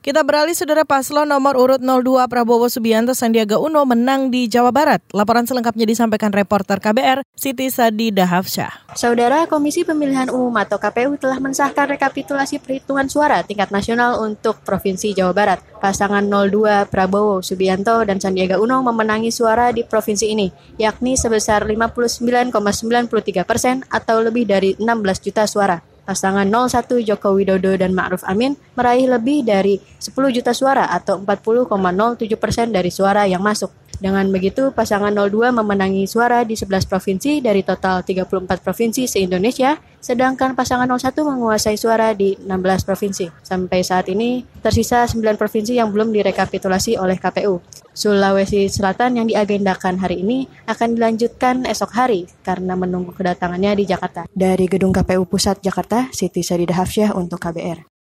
Kita beralih saudara paslon nomor urut 02 Prabowo Subianto Sandiaga Uno menang di Jawa Barat. Laporan selengkapnya disampaikan reporter KBR Siti Sadi Dahavsyah. Saudara Komisi Pemilihan Umum atau KPU telah mensahkan rekapitulasi perhitungan suara tingkat nasional untuk Provinsi Jawa Barat. Pasangan 02 Prabowo Subianto dan Sandiaga Uno memenangi suara di provinsi ini, yakni sebesar 59,93 persen atau lebih dari 16 juta suara. Pasangan 01 Joko Widodo dan Ma'ruf Amin meraih lebih dari 10 juta suara atau 40,07 persen dari suara yang masuk. Dengan begitu, pasangan 02 memenangi suara di 11 provinsi dari total 34 provinsi se-Indonesia, sedangkan pasangan 01 menguasai suara di 16 provinsi. Sampai saat ini, tersisa 9 provinsi yang belum direkapitulasi oleh KPU. Sulawesi Selatan yang diagendakan hari ini akan dilanjutkan esok hari karena menunggu kedatangannya di Jakarta. Dari Gedung KPU Pusat Jakarta, Siti Sadida Hafsyah untuk KBR.